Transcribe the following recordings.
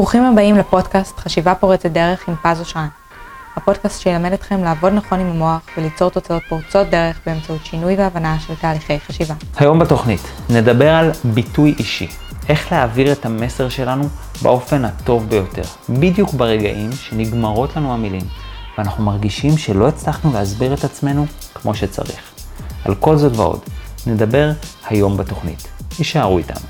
ברוכים הבאים לפודקאסט חשיבה פורצת דרך עם פז אושרן. הפודקאסט שילמד אתכם לעבוד נכון עם המוח וליצור תוצאות פורצות דרך באמצעות שינוי והבנה של תהליכי חשיבה. היום בתוכנית נדבר על ביטוי אישי, איך להעביר את המסר שלנו באופן הטוב ביותר, בדיוק ברגעים שנגמרות לנו המילים, ואנחנו מרגישים שלא הצלחנו להסביר את עצמנו כמו שצריך. על כל זאת ועוד, נדבר היום בתוכנית. יישארו איתנו.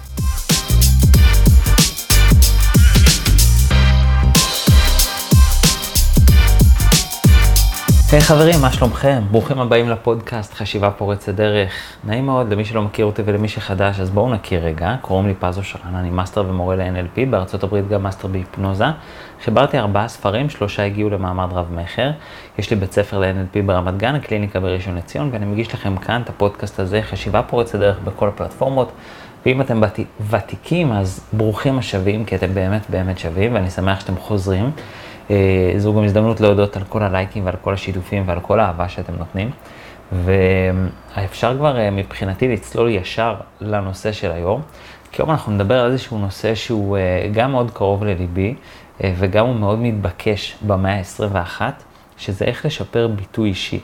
היי hey, חברים, מה שלומכם? ברוכים הבאים לפודקאסט חשיבה פורצת דרך. נעים מאוד למי שלא מכיר אותי ולמי שחדש, אז בואו נכיר רגע. קוראים לי פזו שרן, אני מאסטר ומורה ל-NLP, בארצות הברית גם מאסטר בהיפנוזה. חיברתי ארבעה ספרים, שלושה הגיעו למעמד רב-מכר. יש לי בית ספר ל-NLP ברמת גן, הקליניקה בראשון לציון, ואני מגיש לכם כאן את הפודקאסט הזה, חשיבה פורצת דרך בכל הפלטפורמות. ואם אתם ותיקים, אז ברוכים השבים, כי אתם באמת באמת שווים, ואני שמח שאתם חוזרים. אה, זו גם הזדמנות להודות על כל הלייקים ועל כל השיתופים ועל כל האהבה שאתם נותנים. ואפשר כבר אה, מבחינתי לצלול ישר לנושא של היום, כי היום אנחנו נדבר על איזשהו נושא שהוא אה, גם מאוד קרוב לליבי וגם הוא מאוד מתבקש במאה ה-21, שזה איך לשפר ביטוי אישי.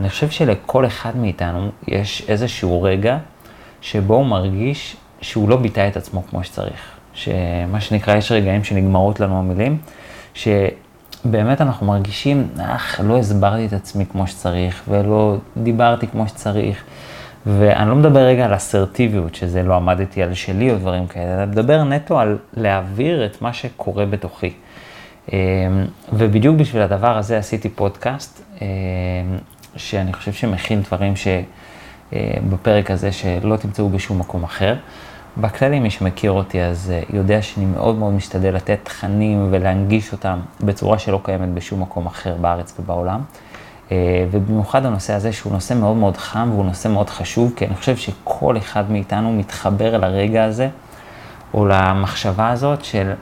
אני חושב שלכל אחד מאיתנו יש איזשהו רגע שבו הוא מרגיש שהוא לא ביטא את עצמו כמו שצריך. שמה שנקרא, יש רגעים שנגמרות לנו המילים, ש... באמת אנחנו מרגישים, אך, לא הסברתי את עצמי כמו שצריך, ולא דיברתי כמו שצריך. ואני לא מדבר רגע על אסרטיביות, שזה לא עמדתי על שלי או דברים כאלה, אלא מדבר נטו על להעביר את מה שקורה בתוכי. אמ, ובדיוק בשביל הדבר הזה עשיתי פודקאסט, אמ, שאני חושב שמכיל דברים שבפרק הזה שלא תמצאו בשום מקום אחר. בכללי, מי שמכיר אותי אז אה, יודע שאני מאוד מאוד משתדל לתת תכנים ולהנגיש אותם בצורה שלא קיימת בשום מקום אחר בארץ ובעולם. אה, ובמיוחד הנושא הזה שהוא נושא מאוד מאוד חם והוא נושא מאוד חשוב, כי אני חושב שכל אחד מאיתנו מתחבר לרגע הזה, או למחשבה הזאת של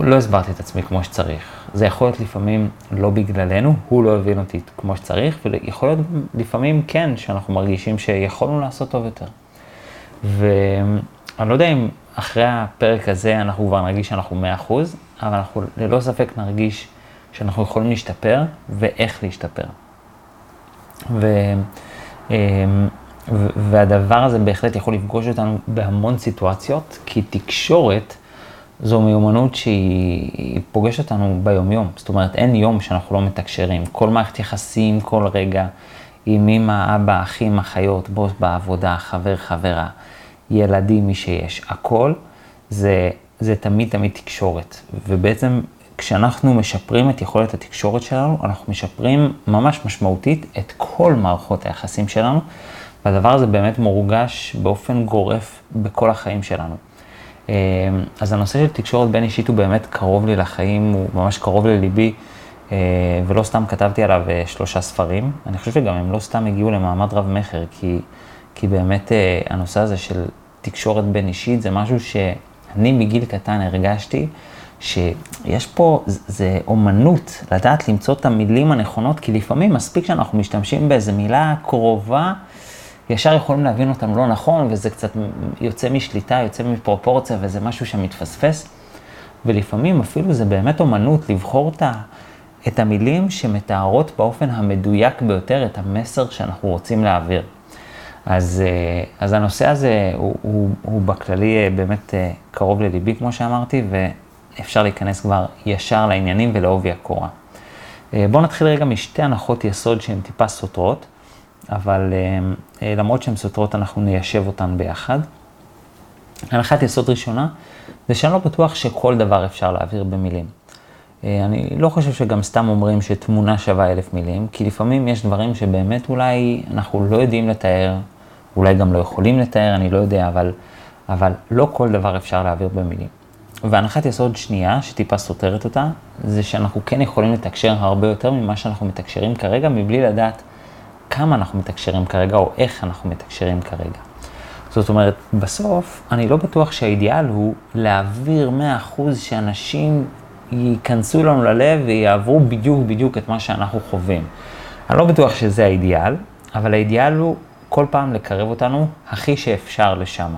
לא הסברתי את עצמי כמו שצריך. זה יכול להיות לפעמים לא בגללנו, הוא לא הבין אותי כמו שצריך, ויכול להיות לפעמים כן, שאנחנו מרגישים שיכולנו לעשות טוב יותר. ואני לא יודע אם אחרי הפרק הזה אנחנו כבר נרגיש שאנחנו 100%, אבל אנחנו ללא ספק נרגיש שאנחנו יכולים להשתפר ואיך להשתפר. ו, אמ, והדבר הזה בהחלט יכול לפגוש אותנו בהמון סיטואציות, כי תקשורת זו מיומנות שהיא פוגשת אותנו ביומיום. זאת אומרת, אין יום שאנחנו לא מתקשרים. כל מערכת יחסים, כל רגע, עם אמא, אבא, אחים, אחיות, בוס בעבודה, חבר, חברה. ילדים, מי שיש, הכל זה, זה תמיד תמיד תקשורת. ובעצם כשאנחנו משפרים את יכולת התקשורת שלנו, אנחנו משפרים ממש משמעותית את כל מערכות היחסים שלנו, והדבר הזה באמת מורגש באופן גורף בכל החיים שלנו. אה, אז הנושא של תקשורת בין אישית הוא באמת קרוב לי לחיים, הוא ממש קרוב לליבי, אה, ולא סתם כתבתי עליו אה, שלושה ספרים. אני חושב שגם הם לא סתם הגיעו למעמד רב-מכר, כי, כי באמת הנושא הזה של תקשורת בין אישית, זה משהו שאני מגיל קטן הרגשתי שיש פה, זה אומנות, לדעת למצוא את המילים הנכונות, כי לפעמים מספיק שאנחנו משתמשים באיזה מילה קרובה, ישר יכולים להבין אותם לא נכון, וזה קצת יוצא משליטה, יוצא מפרופורציה, וזה משהו שמתפספס. ולפעמים אפילו זה באמת אומנות לבחור את, ה, את המילים שמתארות באופן המדויק ביותר את המסר שאנחנו רוצים להעביר. אז, אה, אז הנושא הזה הוא, הוא, הוא בכללי אה, באמת אה, קרוב לליבי, כמו שאמרתי, ואפשר להיכנס כבר ישר לעניינים ולעובי הקורה. בואו נתחיל רגע משתי הנחות יסוד שהן טיפה סותרות, אבל למרות שהן סותרות, אנחנו ניישב אותן ביחד. הנחת יסוד ראשונה, זה שאני לא בטוח שכל דבר אפשר להעביר במילים. אני לא חושב שגם סתם אומרים שתמונה שווה אלף מילים, כי לפעמים יש דברים שבאמת אולי אנחנו לא יודעים לתאר, אולי גם לא יכולים לתאר, אני לא יודע, אבל, אבל לא כל דבר אפשר להעביר במילים. והנחת יסוד שנייה, שטיפה סותרת אותה, זה שאנחנו כן יכולים לתקשר הרבה יותר ממה שאנחנו מתקשרים כרגע, מבלי לדעת כמה אנחנו מתקשרים כרגע, או איך אנחנו מתקשרים כרגע. זאת אומרת, בסוף, אני לא בטוח שהאידיאל הוא להעביר 100% שאנשים ייכנסו לנו ללב ויעברו בדיוק בדיוק את מה שאנחנו חווים. אני לא בטוח שזה האידיאל, אבל האידיאל הוא כל פעם לקרב אותנו הכי שאפשר לשם.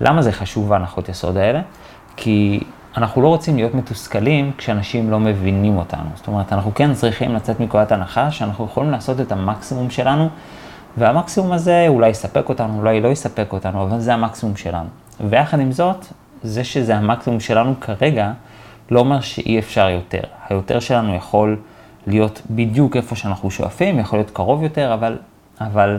למה זה חשוב ההנחות יסוד האלה? כי אנחנו לא רוצים להיות מתוסכלים כשאנשים לא מבינים אותנו. זאת אומרת, אנחנו כן צריכים לצאת מנקודת הנחה שאנחנו יכולים לעשות את המקסימום שלנו, והמקסימום הזה אולי יספק אותנו, אולי לא יספק אותנו, אבל זה המקסימום שלנו. ויחד עם זאת, זה שזה המקסימום שלנו כרגע, לא אומר שאי אפשר יותר. היותר שלנו יכול להיות בדיוק איפה שאנחנו שואפים, יכול להיות קרוב יותר, אבל, אבל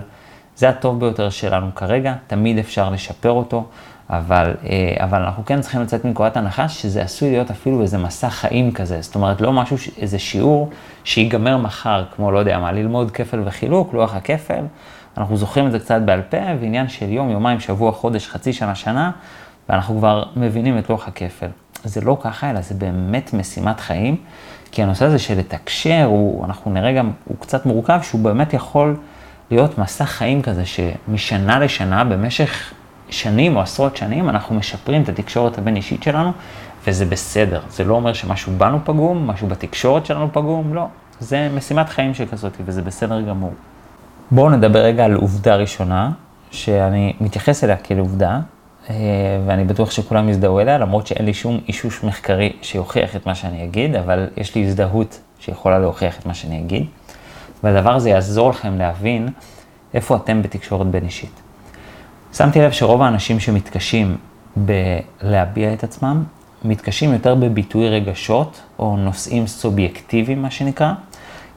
זה הטוב ביותר שלנו כרגע, תמיד אפשר לשפר אותו, אבל, אה, אבל אנחנו כן צריכים לצאת מנקודת הנחה שזה עשוי להיות אפילו איזה מסע חיים כזה, זאת אומרת לא משהו, איזה שיעור שיגמר מחר, כמו לא יודע מה, ללמוד כפל וחילוק, לוח הכפל, אנחנו זוכרים את זה קצת בעל פה, ועניין של יום, יומיים, שבוע, חודש, חצי שנה, שנה, ואנחנו כבר מבינים את לוח הכפל. זה לא ככה, אלא זה באמת משימת חיים, כי הנושא הזה של לתקשר, הוא, אנחנו נראה גם, הוא קצת מורכב, שהוא באמת יכול להיות מסע חיים כזה, שמשנה לשנה, במשך שנים או עשרות שנים, אנחנו משפרים את התקשורת הבין-אישית שלנו, וזה בסדר. זה לא אומר שמשהו בנו פגום, משהו בתקשורת שלנו פגום, לא. זה משימת חיים שכזאת, וזה בסדר גמור. בואו נדבר רגע על עובדה ראשונה, שאני מתייחס אליה כאל עובדה, אה, ואני בטוח שכולם יזדהו אליה, למרות שאין לי שום אישוש מחקרי שיוכיח את מה שאני אגיד, אבל יש לי הזדהות שיכולה להוכיח את מה שאני אגיד. והדבר הזה יעזור לכם להבין איפה אתם בתקשורת בין אישית. שמתי לב שרוב האנשים שמתקשים בלהביע את עצמם, מתקשים יותר בביטוי רגשות, או נושאים סובייקטיביים, מה שנקרא,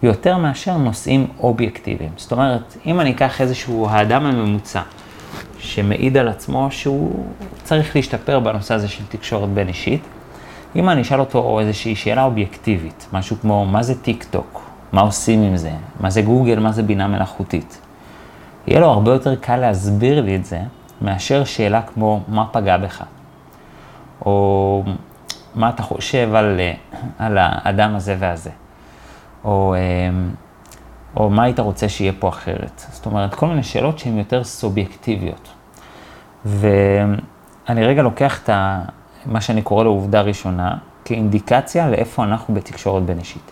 יותר מאשר נושאים אובייקטיביים. זאת אומרת, אם אני אקח איזשהו האדם הממוצע, שמעיד על עצמו שהוא צריך להשתפר בנושא הזה של תקשורת בין אישית, אם אני אשאל אותו איזושהי שאלה אובייקטיבית, משהו כמו מה זה טיק טוק, מה עושים עם זה, מה זה גוגל, מה זה בינה מלאכותית, יהיה לו הרבה יותר קל להסביר לי את זה, מאשר שאלה כמו מה פגע בך, או מה אתה חושב על, על האדם הזה והזה, או, או מה היית רוצה שיהיה פה אחרת. זאת אומרת, כל מיני שאלות שהן יותר סובייקטיביות. ואני רגע לוקח את ה, מה שאני קורא לו עובדה ראשונה, כאינדיקציה לאיפה אנחנו בתקשורת בין אישית.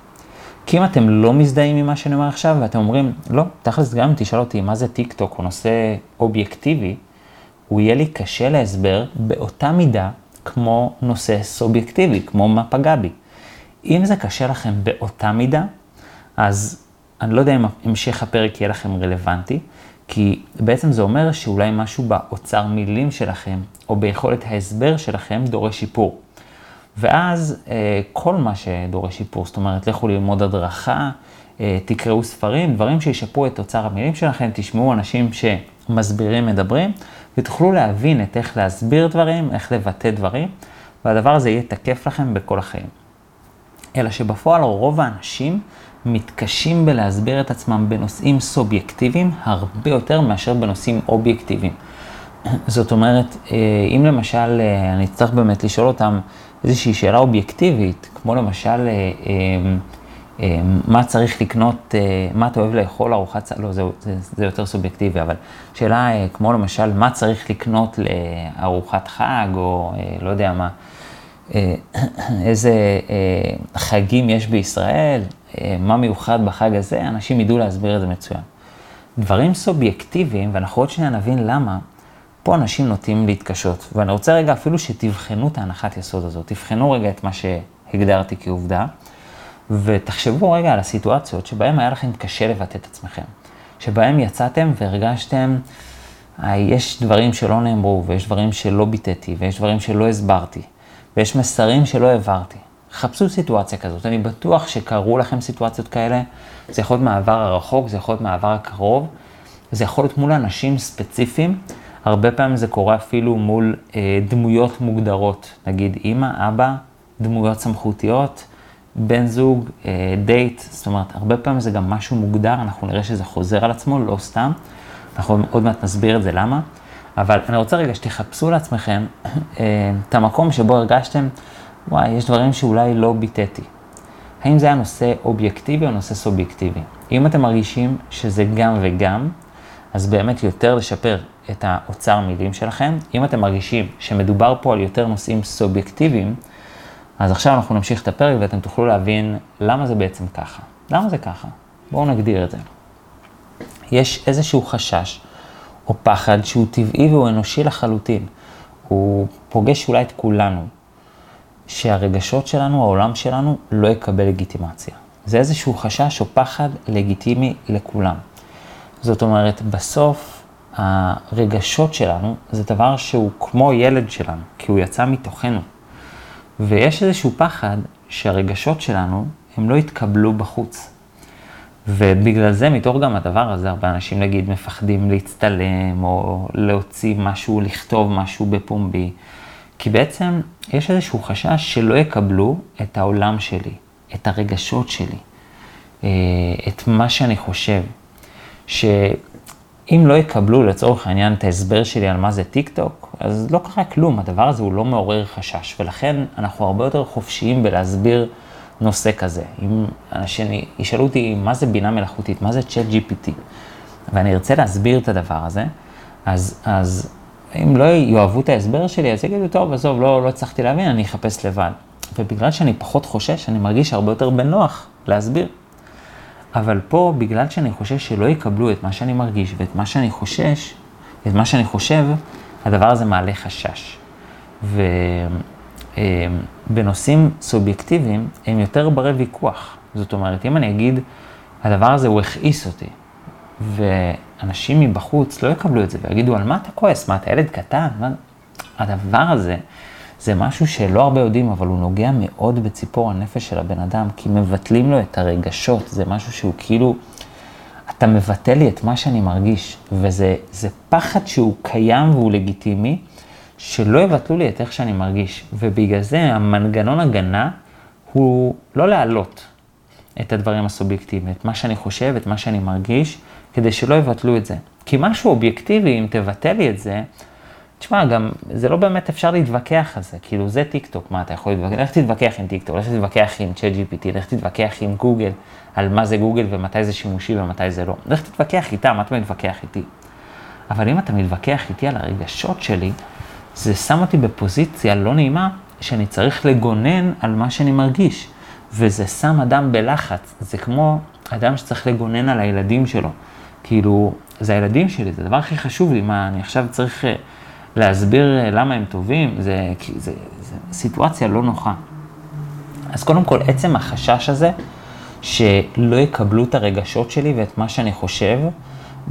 כי אם אתם לא מזדהים עם מה שאני אומר עכשיו, ואתם אומרים, לא, תכלס גם אם תשאל אותי מה זה טיק טוק או נושא אובייקטיבי, הוא יהיה לי קשה להסבר באותה מידה כמו נושא סובייקטיבי, כמו מה פגע בי. אם זה קשה לכם באותה מידה, אז אני לא יודע אם המשך הפרק יהיה לכם רלוונטי, כי בעצם זה אומר שאולי משהו באוצר מילים שלכם, או ביכולת ההסבר שלכם, דורש שיפור. ואז אה, כל מה שדורש שיפור, זאת אומרת, לכו ללמוד הדרכה, אה, תקראו ספרים, דברים שישפרו את אוצר המילים שלכם, תשמעו אנשים שמסבירים, מדברים, ותוכלו להבין את איך להסביר דברים, איך לבטא דברים, והדבר הזה יהיה תקף לכם בכל החיים. אלא שבפועל רוב האנשים מתקשים בלהסביר את עצמם בנושאים סובייקטיביים הרבה יותר מאשר בנושאים אובייקטיביים. זאת אומרת, אה, אם למשל אני אצטרך באמת לשאול אותם, איזושהי שאלה אובייקטיבית, כמו למשל, אה, אה, אה, מה צריך לקנות, מה אתה אוהב לאכול ארוחת, לא, זה, זה, זה יותר סובייקטיבי, אבל שאלה כמו למשל, מה צריך לקנות לארוחת חג, או לא יודע מה, איזה חגים יש בישראל, מה מיוחד בחג הזה, אנשים ידעו להסביר את זה מצוין. דברים סובייקטיביים, ואנחנו עוד שניה נבין למה, פה אנשים נוטים להתקשות, ואני רוצה רגע אפילו שתבחנו את ההנחת יסוד הזאת, תבחנו רגע את מה שהגדרתי כעובדה, ותחשבו רגע על הסיטואציות שבהן היה לכם קשה לבטא את עצמכם, שבהן יצאתם והרגשתם, יש דברים שלא נאמרו, ויש דברים שלא ביטאתי, ויש דברים שלא הסברתי, ויש מסרים שלא העברתי. חפשו סיטואציה כזאת, אני בטוח שקרו לכם סיטואציות כאלה, זה יכול להיות מהעבר הרחוק, זה יכול להיות מהעבר הקרוב, זה יכול להיות מול אנשים ספציפיים. הרבה פעמים זה קורה אפילו מול אה, דמויות מוגדרות, נגיד אימא, אבא, דמויות סמכותיות, בן זוג, אה, דייט, זאת אומרת, הרבה פעמים זה גם משהו מוגדר, אנחנו נראה שזה חוזר על עצמו, לא סתם, אנחנו עוד מעט נסביר את זה למה, אבל אני רוצה רגע שתחפשו לעצמכם אה, את המקום שבו הרגשתם, וואי, יש דברים שאולי לא ביטאתי. האם זה היה נושא אובייקטיבי או נושא סובייקטיבי? אם אתם מרגישים שזה גם וגם, אז באמת יותר לשפר את האוצר מילים שלכם. אם אתם מרגישים שמדובר פה על יותר נושאים סובייקטיביים, אז עכשיו אנחנו נמשיך את הפרק ואתם תוכלו להבין למה זה בעצם ככה. למה זה ככה? בואו נגדיר את זה. יש איזשהו חשש או פחד שהוא טבעי והוא אנושי לחלוטין. הוא פוגש אולי את כולנו. שהרגשות שלנו, העולם שלנו, לא יקבל לגיטימציה. זה איזשהו חשש או פחד לגיטימי לכולם. זאת אומרת, בסוף הרגשות שלנו זה דבר שהוא כמו ילד שלנו, כי הוא יצא מתוכנו. ויש איזשהו פחד שהרגשות שלנו, הם לא יתקבלו בחוץ. ובגלל זה, מתוך גם הדבר הזה, הרבה אנשים נגיד מפחדים להצטלם, או להוציא משהו, לכתוב משהו בפומבי. כי בעצם יש איזשהו חשש שלא יקבלו את העולם שלי, את הרגשות שלי, אה, את מה שאני חושב. שאם לא יקבלו לצורך העניין את ההסבר שלי על מה זה טיק טוק, אז לא קרה כלום, הדבר הזה הוא לא מעורר חשש, ולכן אנחנו הרבה יותר חופשיים בלהסביר נושא כזה. אם אנשים ישאלו אותי מה זה בינה מלאכותית, מה זה צ'אט GPT, ואני ארצה להסביר את הדבר הזה, אז, אז אם לא יאהבו את ההסבר שלי, אז יגידו, טוב, עזוב, לא, לא הצלחתי להבין, אני אחפש לבד. ובגלל שאני פחות חושש, אני מרגיש הרבה יותר בנוח להסביר. אבל פה, בגלל שאני חושש שלא יקבלו את מה שאני מרגיש ואת מה שאני חושש, את מה שאני חושב, הדבר הזה מעלה חשש. ובנושאים סובייקטיביים הם יותר ברי ויכוח. זאת אומרת, אם אני אגיד, הדבר הזה הוא הכעיס אותי, ואנשים מבחוץ לא יקבלו את זה ויגידו, על מה אתה כועס? מה, אתה ילד קטן? מה... הדבר הזה זה משהו שלא הרבה יודעים, אבל הוא נוגע מאוד בציפור הנפש של הבן אדם, כי מבטלים לו את הרגשות, זה משהו שהוא כאילו, אתה מבטל לי את מה שאני מרגיש, וזה פחד שהוא קיים והוא לגיטימי, שלא יבטלו לי את איך שאני מרגיש, ובגלל זה המנגנון הגנה הוא לא להעלות את הדברים הסובייקטיביים, את מה שאני חושב, את מה שאני מרגיש, כדי שלא יבטלו את זה. כי משהו אובייקטיבי, אם תבטל לי את זה, תשמע, גם זה לא באמת אפשר להתווכח על זה, כאילו זה טיק טוק, מה אתה יכול להתווכח? לך תתווכח עם טיק טוק, לך תתווכח עם צ'אט GPT, לך תתווכח עם גוגל, על מה זה גוגל ומתי זה שימושי ומתי זה לא. לך תתווכח איתם, מה אתה מתווכח איתי? אבל אם אתה מתווכח איתי על הרגשות שלי, זה שם אותי בפוזיציה לא נעימה, שאני צריך לגונן על מה שאני מרגיש. וזה שם אדם בלחץ, זה כמו אדם שצריך לגונן על הילדים שלו. כאילו, זה הילדים שלי, זה הדבר הכי חשוב לי, מה, אני עכשיו צריך אה, להסביר אה, למה הם טובים, זה, זה, זה, זה סיטואציה לא נוחה. אז קודם כל, עצם החשש הזה, שלא יקבלו את הרגשות שלי ואת מה שאני חושב,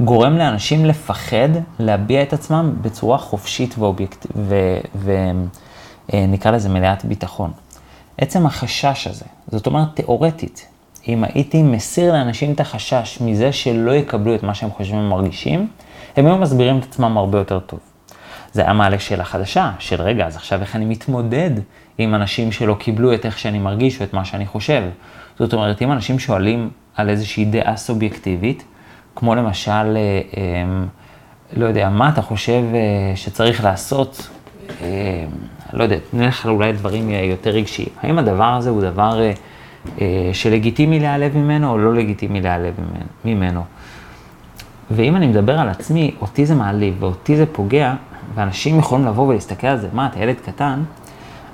גורם לאנשים לפחד להביע את עצמם בצורה חופשית ואובייקט... ונקרא אה, לזה מלאת ביטחון. עצם החשש הזה, זאת אומרת, תיאורטית, אם הייתי מסיר לאנשים את החשש מזה שלא יקבלו את מה שהם חושבים ומרגישים, הם היו מסבירים את עצמם הרבה יותר טוב. זה היה מעלה שאלה חדשה, של רגע, אז עכשיו איך אני מתמודד עם אנשים שלא קיבלו את איך שאני מרגיש ואת מה שאני חושב. זאת אומרת, אם אנשים שואלים על איזושהי דעה סובייקטיבית, כמו למשל, אה, אה, לא יודע, מה אתה חושב אה, שצריך לעשות, לא יודע, נלך אולי דברים יותר רגשיים. האם הדבר הזה הוא דבר שלגיטימי להיעלב ממנו או לא לגיטימי להיעלב ממנו? ואם אני מדבר על עצמי, אותי זה מעליב ואותי זה פוגע, ואנשים יכולים לבוא ולהסתכל על זה, מה, אתה ילד קטן?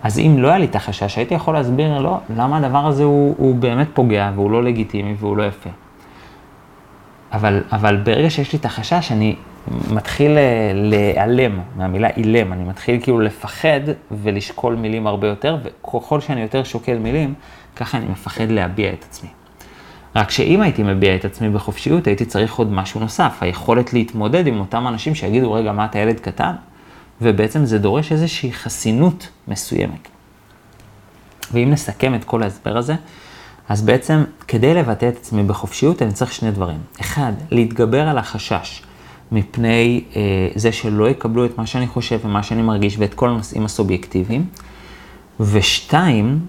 אז אם לא היה לי את החשש, הייתי יכול להסביר לו למה הדבר הזה הוא, הוא באמת פוגע והוא לא לגיטימי והוא לא יפה. אבל, אבל ברגע שיש לי את החשש, אני מתחיל אה, להיעלם מהמילה אילם, אני מתחיל כאילו לפחד ולשקול מילים הרבה יותר, וככל שאני יותר שוקל מילים, ככה אני מפחד להביע את עצמי. רק שאם הייתי מביע את עצמי בחופשיות, הייתי צריך עוד משהו נוסף, היכולת להתמודד עם אותם אנשים שיגידו, רגע, מה אתה ילד קטן? ובעצם זה דורש איזושהי חסינות מסוימת. ואם נסכם את כל ההסבר הזה, אז בעצם כדי לבטא את עצמי בחופשיות, אני צריך שני דברים. אחד, להתגבר על החשש מפני אה, זה שלא יקבלו את מה שאני חושב ומה שאני מרגיש ואת כל הנושאים הסובייקטיביים. ושתיים,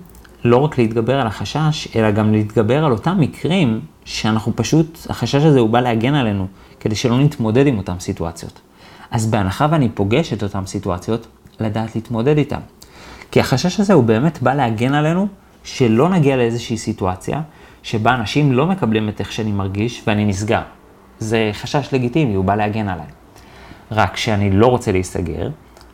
לא רק להתגבר על החשש, אלא גם להתגבר על אותם מקרים שאנחנו פשוט, החשש הזה הוא בא להגן עלינו, כדי שלא נתמודד עם אותן סיטואציות. אז בהנחה ואני פוגש את אותן סיטואציות, לדעת להתמודד איתן. כי החשש הזה הוא באמת בא להגן עלינו, שלא נגיע לאיזושהי סיטואציה, שבה אנשים לא מקבלים את איך שאני מרגיש ואני נסגר. זה חשש לגיטימי, הוא בא להגן עליי. רק שאני לא רוצה להיסגר,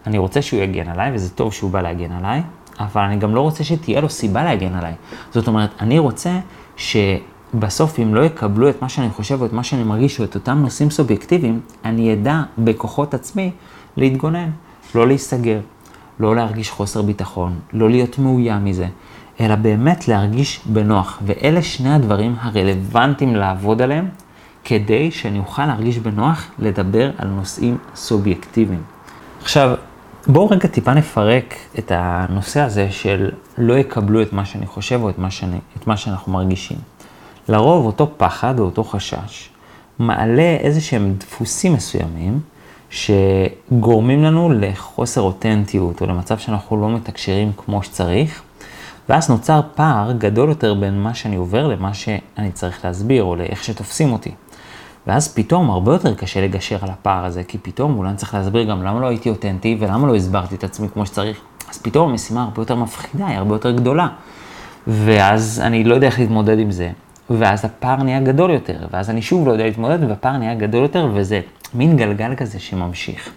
אני רוצה שהוא יגן עליי, וזה טוב שהוא בא להגן עליי, אבל אני גם לא רוצה שתהיה לו סיבה להגן עליי. זאת אומרת, אני רוצה שבסוף, אם לא יקבלו את מה שאני חושב או את מה שאני מרגיש או את אותם נושאים סובייקטיביים, אני אדע בכוחות עצמי להתגונן, לא להיסגר, לא להרגיש חוסר ביטחון, לא להיות מאוים מזה, אלא באמת להרגיש בנוח. ואלה שני הדברים הרלוונטיים לעבוד עליהם, כדי שאני אוכל להרגיש בנוח לדבר על נושאים סובייקטיביים. עכשיו, בואו רגע טיפה נפרק את הנושא הזה של לא יקבלו את מה שאני חושב או את מה, שאני, את מה שאנחנו מרגישים. לרוב אותו פחד או אותו חשש מעלה איזה שהם דפוסים מסוימים שגורמים לנו לחוסר אותנטיות או למצב שאנחנו לא מתקשרים כמו שצריך, ואז נוצר פער גדול יותר בין מה שאני עובר למה שאני צריך להסביר או לאיך שתופסים אותי. ואז פתאום הרבה יותר קשה לגשר על הפער הזה, כי פתאום אולי אני צריך להסביר גם למה לא הייתי אותנטי ולמה לא הסברתי את עצמי כמו שצריך. אז פתאום המשימה הרבה יותר מפחידה, היא הרבה יותר גדולה. ואז אני לא יודע איך להתמודד עם זה. ואז הפער נהיה גדול יותר, ואז אני שוב לא יודע להתמודד, והפער נהיה גדול יותר, וזה מין גלגל כזה שממשיך.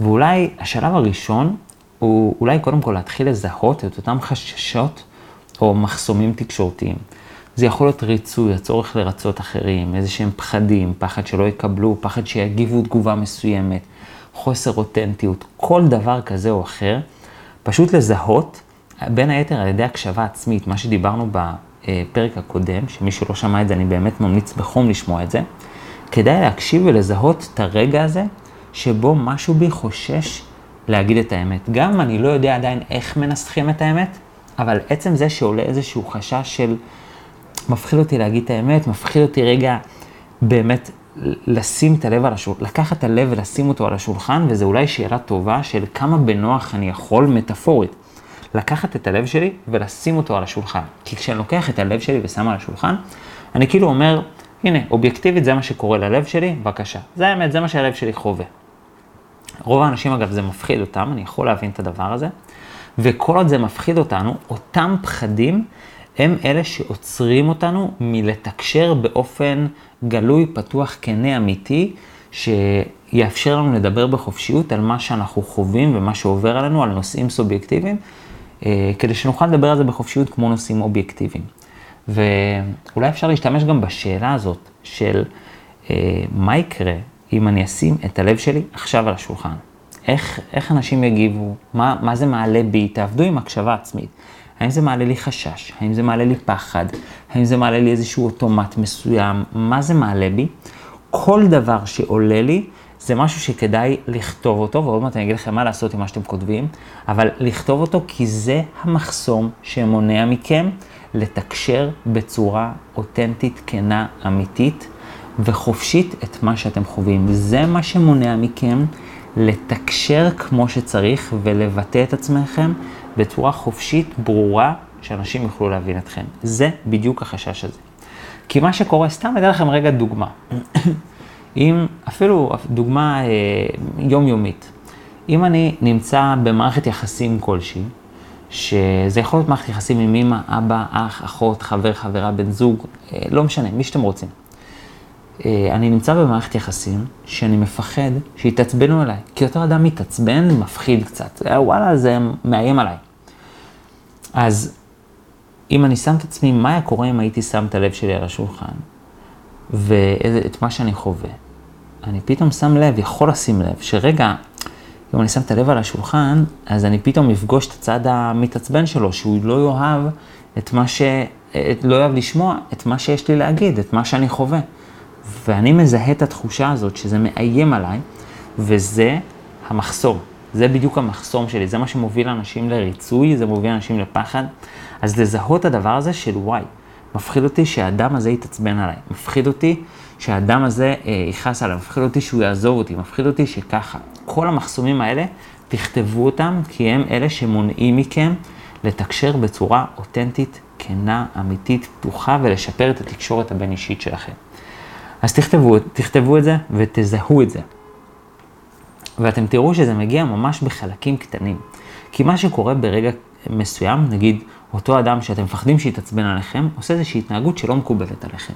ואולי השלב הראשון הוא אולי קודם כל להתחיל לזהות את אותם חששות או מחסומים תקשורתיים. זה יכול להיות ריצוי, הצורך לרצות אחרים, איזה שהם פחדים, פחד שלא יקבלו, פחד שיגיבו תגובה מסוימת, חוסר אותנטיות, כל דבר כזה או אחר, פשוט לזהות, בין היתר על ידי הקשבה עצמית, מה שדיברנו בפרק הקודם, שמי שלא שמע את זה, אני באמת ממליץ בחום לשמוע את זה, כדאי להקשיב ולזהות את הרגע הזה, שבו משהו בי חושש להגיד את האמת. גם אני לא יודע עדיין איך מנסחים את האמת, אבל עצם זה שעולה איזשהו חשש של... מפחיד אותי להגיד את האמת, מפחיד אותי רגע באמת לשים את הלב על השולחן, לקחת את הלב ולשים אותו על השולחן, וזו אולי שאלה טובה של כמה בנוח אני יכול, מטאפורית, לקחת את הלב שלי ולשים אותו על השולחן. כי כשאני לוקח את הלב שלי ושם על השולחן, אני כאילו אומר, הנה, אובייקטיבית זה מה שקורה ללב שלי, בבקשה. זה האמת, זה מה שהלב שלי חווה. רוב האנשים, אגב, זה מפחיד אותם, אני יכול להבין את הדבר הזה, וכל עוד זה מפחיד אותנו, אותם פחדים הם אלה שעוצרים אותנו מלתקשר באופן גלוי, פתוח, כנה, אמיתי, שיאפשר לנו לדבר בחופשיות על מה שאנחנו חווים ומה שעובר עלינו, על נושאים סובייקטיביים, אה, כדי שנוכל לדבר על זה בחופשיות כמו נושאים אובייקטיביים. ואולי אפשר להשתמש גם בשאלה הזאת של אה, מה יקרה אם אני אשים את הלב שלי עכשיו על השולחן. איך, איך אנשים יגיבו, מה, מה זה מעלה בי, תעבדו עם הקשבה עצמית. האם זה מעלה לי חשש? האם זה מעלה לי פחד? האם זה מעלה לי איזשהו אוטומט מסוים? מה זה מעלה בי? כל דבר שעולה לי, זה משהו שכדאי לכתוב אותו, ועוד מעט אני אגיד לכם מה לעשות עם מה שאתם כותבים, אבל לכתוב אותו כי זה המחסום שמונע מכם לתקשר בצורה אותנטית, כנה, אמיתית וחופשית את מה שאתם חווים. זה מה שמונע מכם לתקשר כמו שצריך ולבטא את עצמכם בצורה חופשית, ברורה, שאנשים יוכלו להבין אתכם. זה בדיוק החשש הזה. כי מה שקורה, סתם אתן לכם רגע דוגמה. אם, אפילו דוגמה אה, יומיומית, אם אני נמצא במערכת יחסים כלשהי, שזה יכול להיות מערכת יחסים עם אמא, אבא, אח, אחות, חבר, חברה, בן זוג, אה, לא משנה, מי שאתם רוצים. אה, אני נמצא במערכת יחסים שאני מפחד שיתעצבנו אליי. כי אותו אדם מתעצבן, מפחיד קצת. אה, וואלה, זה מאיים עליי. אז אם אני שם את עצמי, מה היה קורה אם הייתי שם את הלב שלי על השולחן, ואת מה שאני חווה, אני פתאום שם לב, יכול לשים לב, שרגע, אם אני שם את הלב על השולחן, אז אני פתאום אפגוש את הצד המתעצבן שלו, שהוא לא יאהב את מה ש... לא יאהב לשמוע את מה שיש לי להגיד, את מה שאני חווה. ואני מזהה את התחושה הזאת שזה מאיים עליי, וזה המחסום. זה בדיוק המחסום שלי, זה מה שמוביל אנשים לריצוי, זה מוביל אנשים לפחד. אז לזהות את הדבר הזה של וואי, מפחיד אותי שהאדם הזה יתעצבן עליי, מפחיד אותי שהאדם הזה אה, יכעס עליי, מפחיד אותי שהוא יעזוב אותי, מפחיד אותי שככה. כל המחסומים האלה, תכתבו אותם, כי הם אלה שמונעים מכם לתקשר בצורה אותנטית, כנה, אמיתית, פתוחה, ולשפר את התקשורת הבין-אישית שלכם. אז תכתבו, תכתבו את זה ותזהו את זה. ואתם תראו שזה מגיע ממש בחלקים קטנים. כי מה שקורה ברגע מסוים, נגיד אותו אדם שאתם מפחדים שיתעצבן עליכם, עושה איזושהי התנהגות שלא מקובלת עליכם.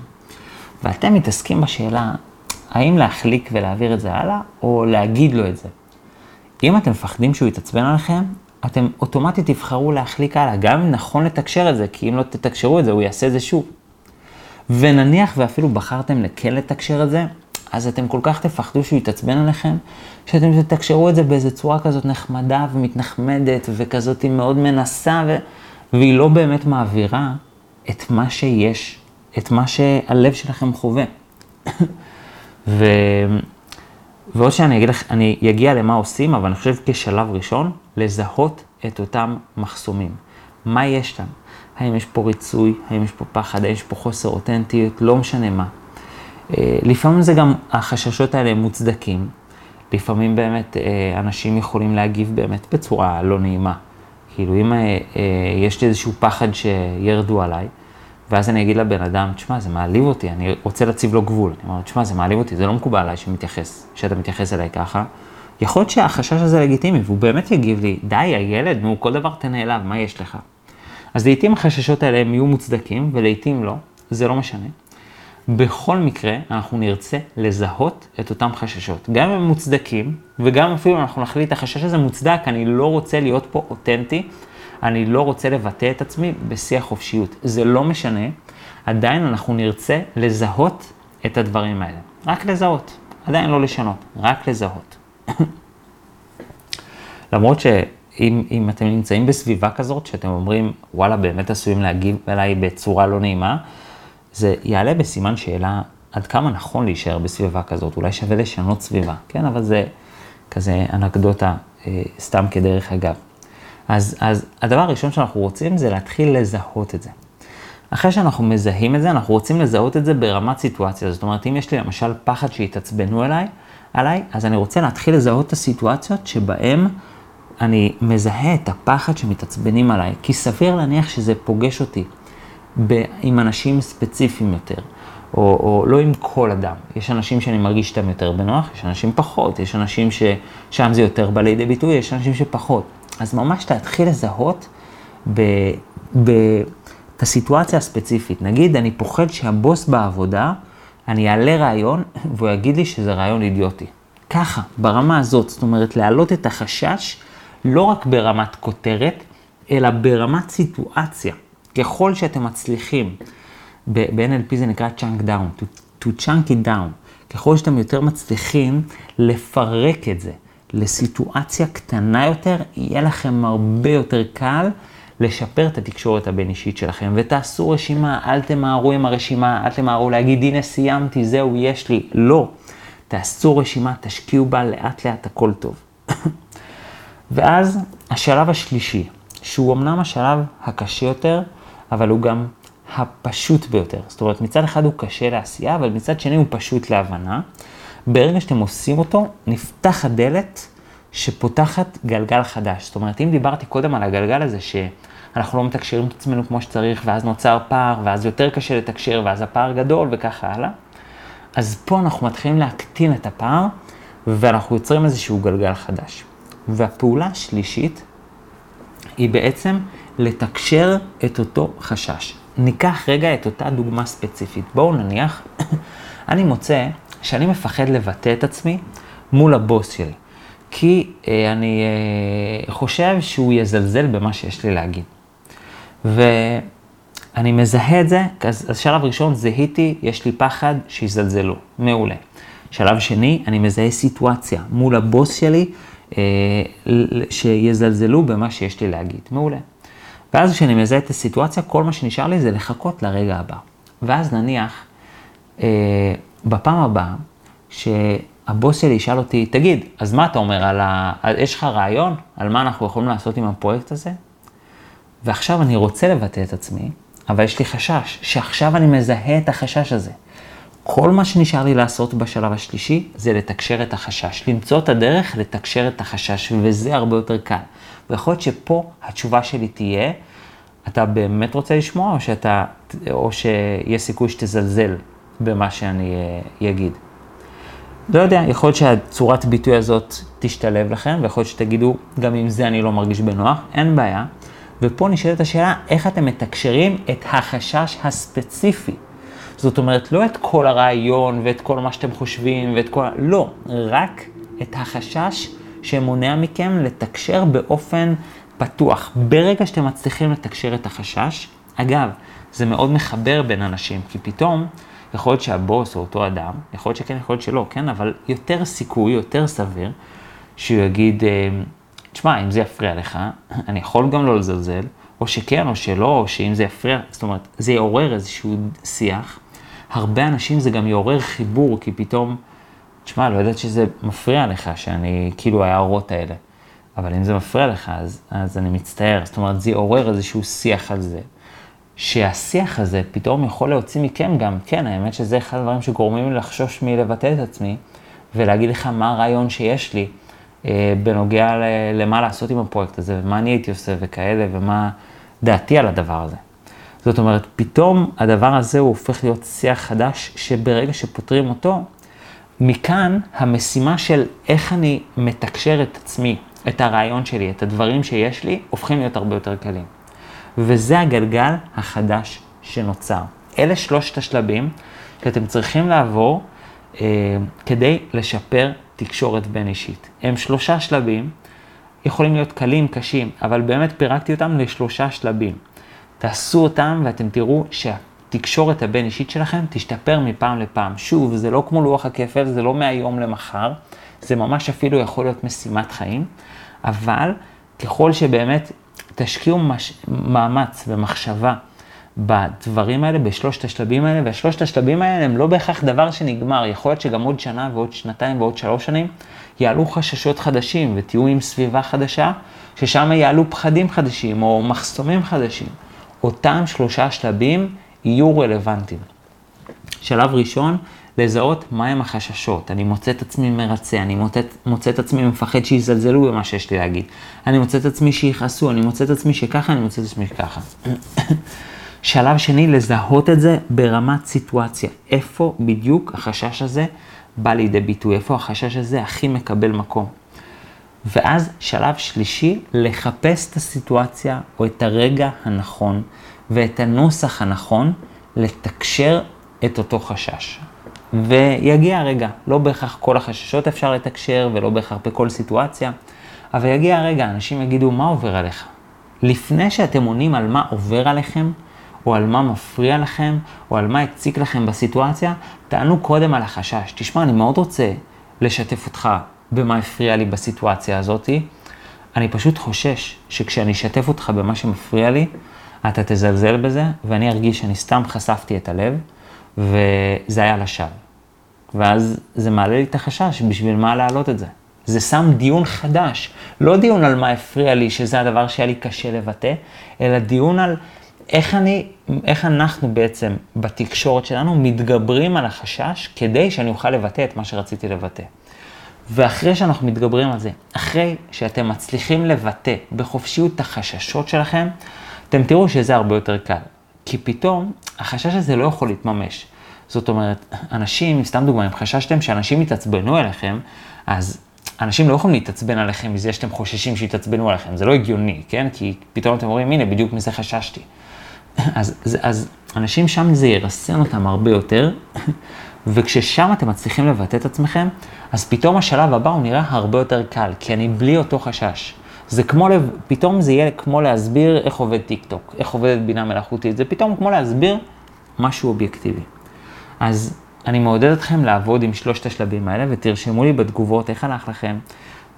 ואתם מתעסקים בשאלה, האם להחליק ולהעביר את זה הלאה, או להגיד לו את זה. אם אתם מפחדים שהוא יתעצבן עליכם, אתם אוטומטית תבחרו להחליק הלאה, גם אם נכון לתקשר את זה, כי אם לא תתקשרו את זה, הוא יעשה את זה שוב. ונניח ואפילו בחרתם לכן לתקשר את זה, אז אתם כל כך תפחדו שהוא יתעצבן עליכם, שאתם תתקשרו את זה באיזה צורה כזאת נחמדה ומתנחמדת וכזאת מאוד מנסה, ו... והיא לא באמת מעבירה את מה שיש, את מה שהלב שלכם חווה. ו... ועוד שאני אגיד לך, אני אגיע למה עושים, אבל אני חושב כשלב ראשון, לזהות את אותם מחסומים. מה יש להם? האם יש פה ריצוי, האם יש פה פחד, האם יש פה חוסר אותנטיות, לא משנה מה. אה, לפעמים זה גם, החששות האלה מוצדקים. לפעמים באמת אה, אנשים יכולים להגיב באמת בצורה לא נעימה. כאילו אם אה, יש לי איזשהו פחד שירדו עליי, ואז אני אגיד לבן אדם, תשמע, זה מעליב אותי, אני רוצה להציב לו גבול. אני אומר, תשמע, זה מעליב אותי, זה לא מקובל עליי שמתייחס, שאתה מתייחס אליי ככה. יכול להיות שהחשש הזה לגיטימי, והוא באמת יגיב לי, די, הילד, נו, כל דבר תנה אליו, מה יש לך? אז לעיתים החששות האלה הם יהיו מוצדקים, ולעיתים לא, זה לא משנה. בכל מקרה, אנחנו נרצה לזהות את אותם חששות. גם אם הם מוצדקים, וגם אפילו אנחנו נחליט, החשש הזה מוצדק, אני לא רוצה להיות פה אותנטי, אני לא רוצה לבטא את עצמי בשיא החופשיות. זה לא משנה, עדיין אנחנו נרצה לזהות את הדברים האלה. רק לזהות, עדיין לא לשנות, רק לזהות. למרות שאם אתם נמצאים בסביבה כזאת, שאתם אומרים, וואלה, באמת עשויים להגיב אליי בצורה לא נעימה, זה יעלה בסימן שאלה עד כמה נכון להישאר בסביבה כזאת, אולי שווה לשנות סביבה, כן? אבל זה כזה אנקדוטה, אה, סתם כדרך אגב. אז, אז הדבר הראשון שאנחנו רוצים זה להתחיל לזהות את זה. אחרי שאנחנו מזהים את זה, אנחנו רוצים לזהות את זה ברמת סיטואציה. זאת אומרת, אם יש לי למשל פחד שיתעצבנו אליי, עליי, אז אני רוצה להתחיל לזהות את הסיטואציות שבהן אני מזהה את הפחד שמתעצבנים עליי, כי סביר להניח שזה פוגש אותי ב- עם אנשים ספציפיים יותר, או, או לא עם כל אדם. יש אנשים שאני מרגיש איתם יותר בנוח, יש אנשים פחות, יש אנשים ששם זה יותר בא לידי ביטוי, יש אנשים שפחות. אז ממש להתחיל לזהות ב, ב, את הסיטואציה הספציפית. נגיד, אני פוחד שהבוס בעבודה, אני אעלה רעיון והוא יגיד לי שזה רעיון אידיוטי. ככה, ברמה הזאת, זאת אומרת, להעלות את החשש לא רק ברמת כותרת, אלא ברמת סיטואציה. ככל שאתם מצליחים, ב-NLP זה נקרא chunk down, to, to chunk it down. ככל שאתם יותר מצליחים לפרק את זה, לסיטואציה קטנה יותר, יהיה לכם הרבה יותר קל לשפר את התקשורת הבין-אישית שלכם. ותעשו רשימה, אל תמהרו עם הרשימה, אל תמהרו להגיד, הנה סיימתי, זהו, יש לי. לא. תעשו רשימה, תשקיעו בה, לאט לאט הכל טוב. ואז השלב השלישי, שהוא אמנם השלב הקשה יותר, אבל הוא גם הפשוט ביותר. זאת אומרת, מצד אחד הוא קשה לעשייה, אבל מצד שני הוא פשוט להבנה. ברגע שאתם עושים אותו, נפתח הדלת שפותחת גלגל חדש. זאת אומרת, אם דיברתי קודם על הגלגל הזה, שאנחנו לא מתקשרים את עצמנו כמו שצריך, ואז נוצר פער, ואז יותר קשה לתקשר, ואז הפער גדול, וככה הלאה, אז פה אנחנו מתחילים להקטין את הפער, ואנחנו יוצרים איזשהו גלגל חדש. והפעולה השלישית היא בעצם לתקשר את אותו חשש. ניקח רגע את אותה דוגמה ספציפית. בואו נניח, אני מוצא שאני מפחד לבטא את עצמי מול הבוס שלי, כי אה, אני אה, חושב שהוא יזלזל במה שיש לי להגיד. ואני מזהה את זה, אז, אז שלב ראשון זיהיתי, יש לי פחד שיזלזלו, מעולה. שלב שני, אני מזהה סיטואציה מול הבוס שלי, שיזלזלו במה שיש לי להגיד, מעולה. ואז כשאני מזהה את הסיטואציה, כל מה שנשאר לי זה לחכות לרגע הבא. ואז נניח, אה, בפעם הבאה, שהבוס שלי ישאל אותי, תגיד, אז מה אתה אומר, על ה... יש לך רעיון על מה אנחנו יכולים לעשות עם הפרויקט הזה? ועכשיו אני רוצה לבטא את עצמי, אבל יש לי חשש, שעכשיו אני מזהה את החשש הזה. כל מה שנשאר לי לעשות בשלב השלישי זה לתקשר את החשש, למצוא את הדרך לתקשר את החשש, וזה הרבה יותר קל. ויכול להיות שפה התשובה שלי תהיה, אתה באמת רוצה לשמוע, או, שאתה, או שיש סיכוי שתזלזל במה שאני אגיד. לא יודע, יכול להיות שהצורת ביטוי הזאת תשתלב לכם, ויכול להיות שתגידו, גם עם זה אני לא מרגיש בנוח, אין בעיה. ופה נשאלת השאלה, איך אתם מתקשרים את החשש הספציפי. זאת אומרת, לא את כל הרעיון ואת כל מה שאתם חושבים ואת כל... לא, רק את החשש שמונע מכם לתקשר באופן פתוח. ברגע שאתם מצליחים לתקשר את החשש, אגב, זה מאוד מחבר בין אנשים, כי פתאום יכול להיות שהבוס הוא אותו אדם, יכול להיות שכן, יכול להיות שלא, כן, אבל יותר סיכוי, יותר סביר, שהוא יגיד, אה, תשמע, אם זה יפריע לך, אני יכול גם לא לזלזל, או שכן או שלא, או שאם זה יפריע, זאת אומרת, זה יעורר איזשהו שיח. הרבה אנשים זה גם יעורר חיבור, כי פתאום, תשמע, לא יודעת שזה מפריע לך, שאני, כאילו, ההערות האלה. אבל אם זה מפריע לך, אז, אז אני מצטער. זאת אומרת, זה יעורר איזשהו שיח על זה. שהשיח הזה פתאום יכול להוציא מכם גם, כן, האמת שזה אחד הדברים שגורמים לי לחשוש מלבטא את עצמי, ולהגיד לך מה הרעיון שיש לי אה, בנוגע למה לעשות עם הפרויקט הזה, ומה אני הייתי עושה וכאלה, ומה דעתי על הדבר הזה. זאת אומרת, פתאום הדבר הזה הוא הופך להיות שיח חדש, שברגע שפותרים אותו, מכאן המשימה של איך אני מתקשר את עצמי, את הרעיון שלי, את הדברים שיש לי, הופכים להיות הרבה יותר קלים. וזה הגלגל החדש שנוצר. אלה שלושת השלבים שאתם צריכים לעבור אה, כדי לשפר תקשורת בין אישית. הם שלושה שלבים, יכולים להיות קלים, קשים, אבל באמת פירקתי אותם לשלושה שלבים. תעשו אותם ואתם תראו שהתקשורת הבין אישית שלכם תשתפר מפעם לפעם. שוב, זה לא כמו לוח הכפל, זה לא מהיום למחר, זה ממש אפילו יכול להיות משימת חיים, אבל ככל שבאמת תשקיעו מש... מאמץ ומחשבה בדברים האלה, בשלושת השלבים האלה, והשלושת השלבים האלה הם לא בהכרח דבר שנגמר, יכול להיות שגם עוד שנה ועוד שנתיים ועוד שלוש שנים יעלו חששות חדשים ותהיו עם סביבה חדשה, ששם יעלו פחדים חדשים או מחסומים חדשים. אותם שלושה שלבים יהיו רלוונטיים. שלב ראשון, לזהות מהם החששות. אני מוצא את עצמי מרצה, אני מוצא, מוצא את עצמי מפחד שיזלזלו במה שיש לי להגיד. אני מוצא את עצמי שיכעסו, אני מוצא את עצמי שככה, אני מוצא את עצמי שככה. שלב שני, לזהות את זה ברמת סיטואציה. איפה בדיוק החשש הזה בא לידי ביטוי? איפה החשש הזה הכי מקבל מקום? ואז שלב שלישי, לחפש את הסיטואציה או את הרגע הנכון ואת הנוסח הנכון לתקשר את אותו חשש. ויגיע הרגע, לא בהכרח כל החששות אפשר לתקשר ולא בהכרח בכל סיטואציה, אבל יגיע הרגע, אנשים יגידו, מה עובר עליך? לפני שאתם עונים על מה עובר עליכם, או על מה מפריע לכם, או על מה הציק לכם בסיטואציה, תענו קודם על החשש. תשמע, אני מאוד רוצה לשתף אותך במה הפריע לי בסיטואציה הזאתי. אני פשוט חושש שכשאני אשתף אותך במה שמפריע לי, אתה תזלזל בזה, ואני ארגיש שאני סתם חשפתי את הלב, וזה היה לשווא. ואז זה מעלה לי את החשש, בשביל מה להעלות את זה? זה שם דיון חדש, לא דיון על מה הפריע לי, שזה הדבר שהיה לי קשה לבטא, אלא דיון על איך אני, איך אנחנו בעצם בתקשורת שלנו מתגברים על החשש כדי שאני אוכל לבטא את מה שרציתי לבטא. ואחרי שאנחנו מתגברים על זה, אחרי שאתם מצליחים לבטא בחופשיות את החששות שלכם, אתם תראו שזה הרבה יותר קל. כי פתאום החשש הזה לא יכול להתממש. זאת אומרת, אנשים, סתם דוגמא, אם חששתם שאנשים יתעצבנו אליכם, אז אנשים לא יכולים להתעצבן עליכם מזה שאתם חוששים שיתעצבנו עליכם, זה לא הגיוני, כן? כי פתאום אתם אומרים, הנה, בדיוק מזה חששתי. אז, אז, אז אנשים שם זה ירסן אותם הרבה יותר, וכששם אתם מצליחים לבטא את עצמכם, אז פתאום השלב הבא הוא נראה הרבה יותר קל, כי אני בלי אותו חשש. זה כמו, פתאום זה יהיה כמו להסביר איך עובד טיק טוק, איך עובדת בינה מלאכותית, זה פתאום כמו להסביר משהו אובייקטיבי. אז אני מעודד אתכם לעבוד עם שלושת השלבים האלה, ותרשמו לי בתגובות איך הלך לכם,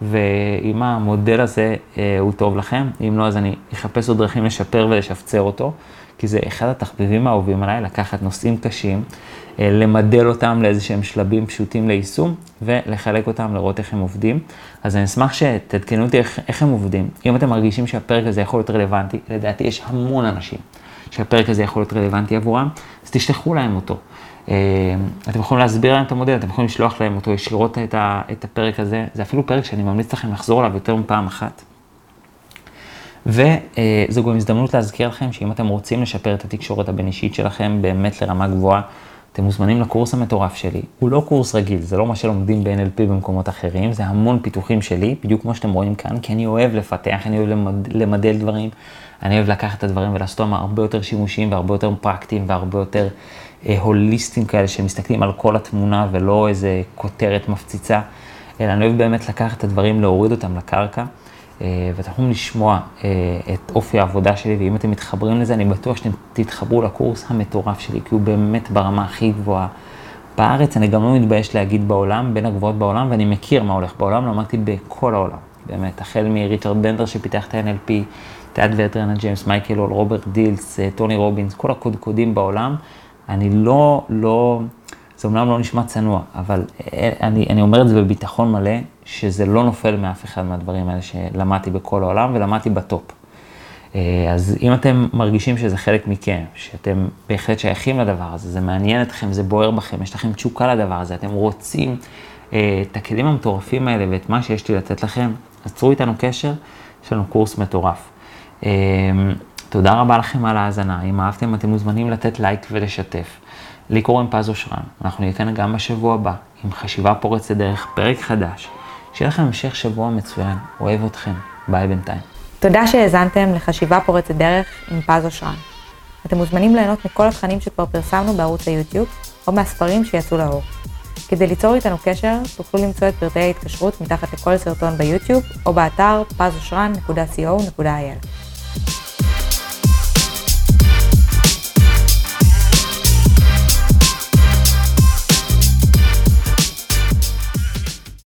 ואם המודל הזה אה, הוא טוב לכם, אם לא, אז אני אחפש עוד דרכים לשפר ולשפצר אותו, כי זה אחד התחביבים האהובים עליי, לקחת נושאים קשים, למדל אותם לאיזה שהם שלבים פשוטים ליישום, ולחלק אותם, לראות איך הם עובדים. אז אני אשמח שתעדכנו אותי איך, איך הם עובדים. אם אתם מרגישים שהפרק הזה יכול להיות רלוונטי, לדעתי יש המון אנשים שהפרק הזה יכול להיות רלוונטי עבורם, אז תשלחו להם אותו. אה, אתם יכולים להסביר להם את המודל, אתם יכולים לשלוח להם אותו ישירות את, ה, את הפרק הזה. זה אפילו פרק שאני ממליץ לכם לחזור עליו יותר מפעם אחת. וזו גם הזדמנות להזכיר לכם שאם אתם רוצים לשפר את התקשורת הבין-אישית שלכם באמת לרמה גבוהה, אתם מוזמנים לקורס המטורף שלי. הוא לא קורס רגיל, זה לא מה שלומדים ב-NLP במקומות אחרים, זה המון פיתוחים שלי, בדיוק כמו שאתם רואים כאן, כי אני אוהב לפתח, אני אוהב למד, למדל דברים, אני אוהב לקחת את הדברים ולעשות אותם הרבה יותר שימושיים והרבה יותר פרקטיים והרבה יותר אה, הוליסטיים כאלה, שמסתכלים על כל התמונה ולא איזה כותרת מפציצה, אלא אני אוהב באמת לקחת את הדברים, להוריד אותם לקרקע. ואתם יכולים לשמוע את אופי העבודה שלי, ואם אתם מתחברים לזה, אני בטוח שאתם תתחברו לקורס המטורף שלי, כי הוא באמת ברמה הכי גבוהה. בארץ, אני גם לא מתבייש להגיד בעולם, בין הגבוהות בעולם, ואני מכיר מה הולך בעולם, למדתי בכל העולם, באמת, החל מריצ'רד בנדלר שפיתח את ה-NLP, טאד ואדריאנה ג'יימס, מייקל הול, רוברט דילטס, טוני רובינס, כל הקודקודים בעולם, אני לא, לא, זה אומנם לא נשמע צנוע, אבל אני, אני אומר את זה בביטחון מלא, שזה לא נופל מאף אחד מהדברים האלה שלמדתי בכל העולם ולמדתי ב top. אה, אז אם אתם מרגישים שזה חלק מכם, שאתם בהחלט שייכים לדבר הזה, זה מעניין אתכם, זה בוער בכם, יש לכם תשוקה לדבר הזה, אתם רוצים אה, את הכלים המטורפים האלה ואת מה שיש לי לתת לכם, אז צרו איתנו קשר, יש לנו קורס מטורף. אה, תודה רבה לכם על ההאזנה, אם אהבתם אתם מוזמנים לתת לייק ולשתף. לי קוראים פז אושרן, אנחנו ניתן גם בשבוע הבא עם חשיבה פורצת דרך, פרק חדש. שיהיה לכם המשך שבוע מצוין, אוהב אתכם, ביי בינתיים. תודה שהאזנתם לחשיבה פורצת דרך עם פז אושרן. אתם מוזמנים ליהנות מכל התכנים שכבר פרסמנו בערוץ היוטיוב, או מהספרים שיצאו לאור. כדי ליצור איתנו קשר, תוכלו למצוא את פרטי ההתקשרות מתחת לכל סרטון ביוטיוב, או באתר pazosran.co.il.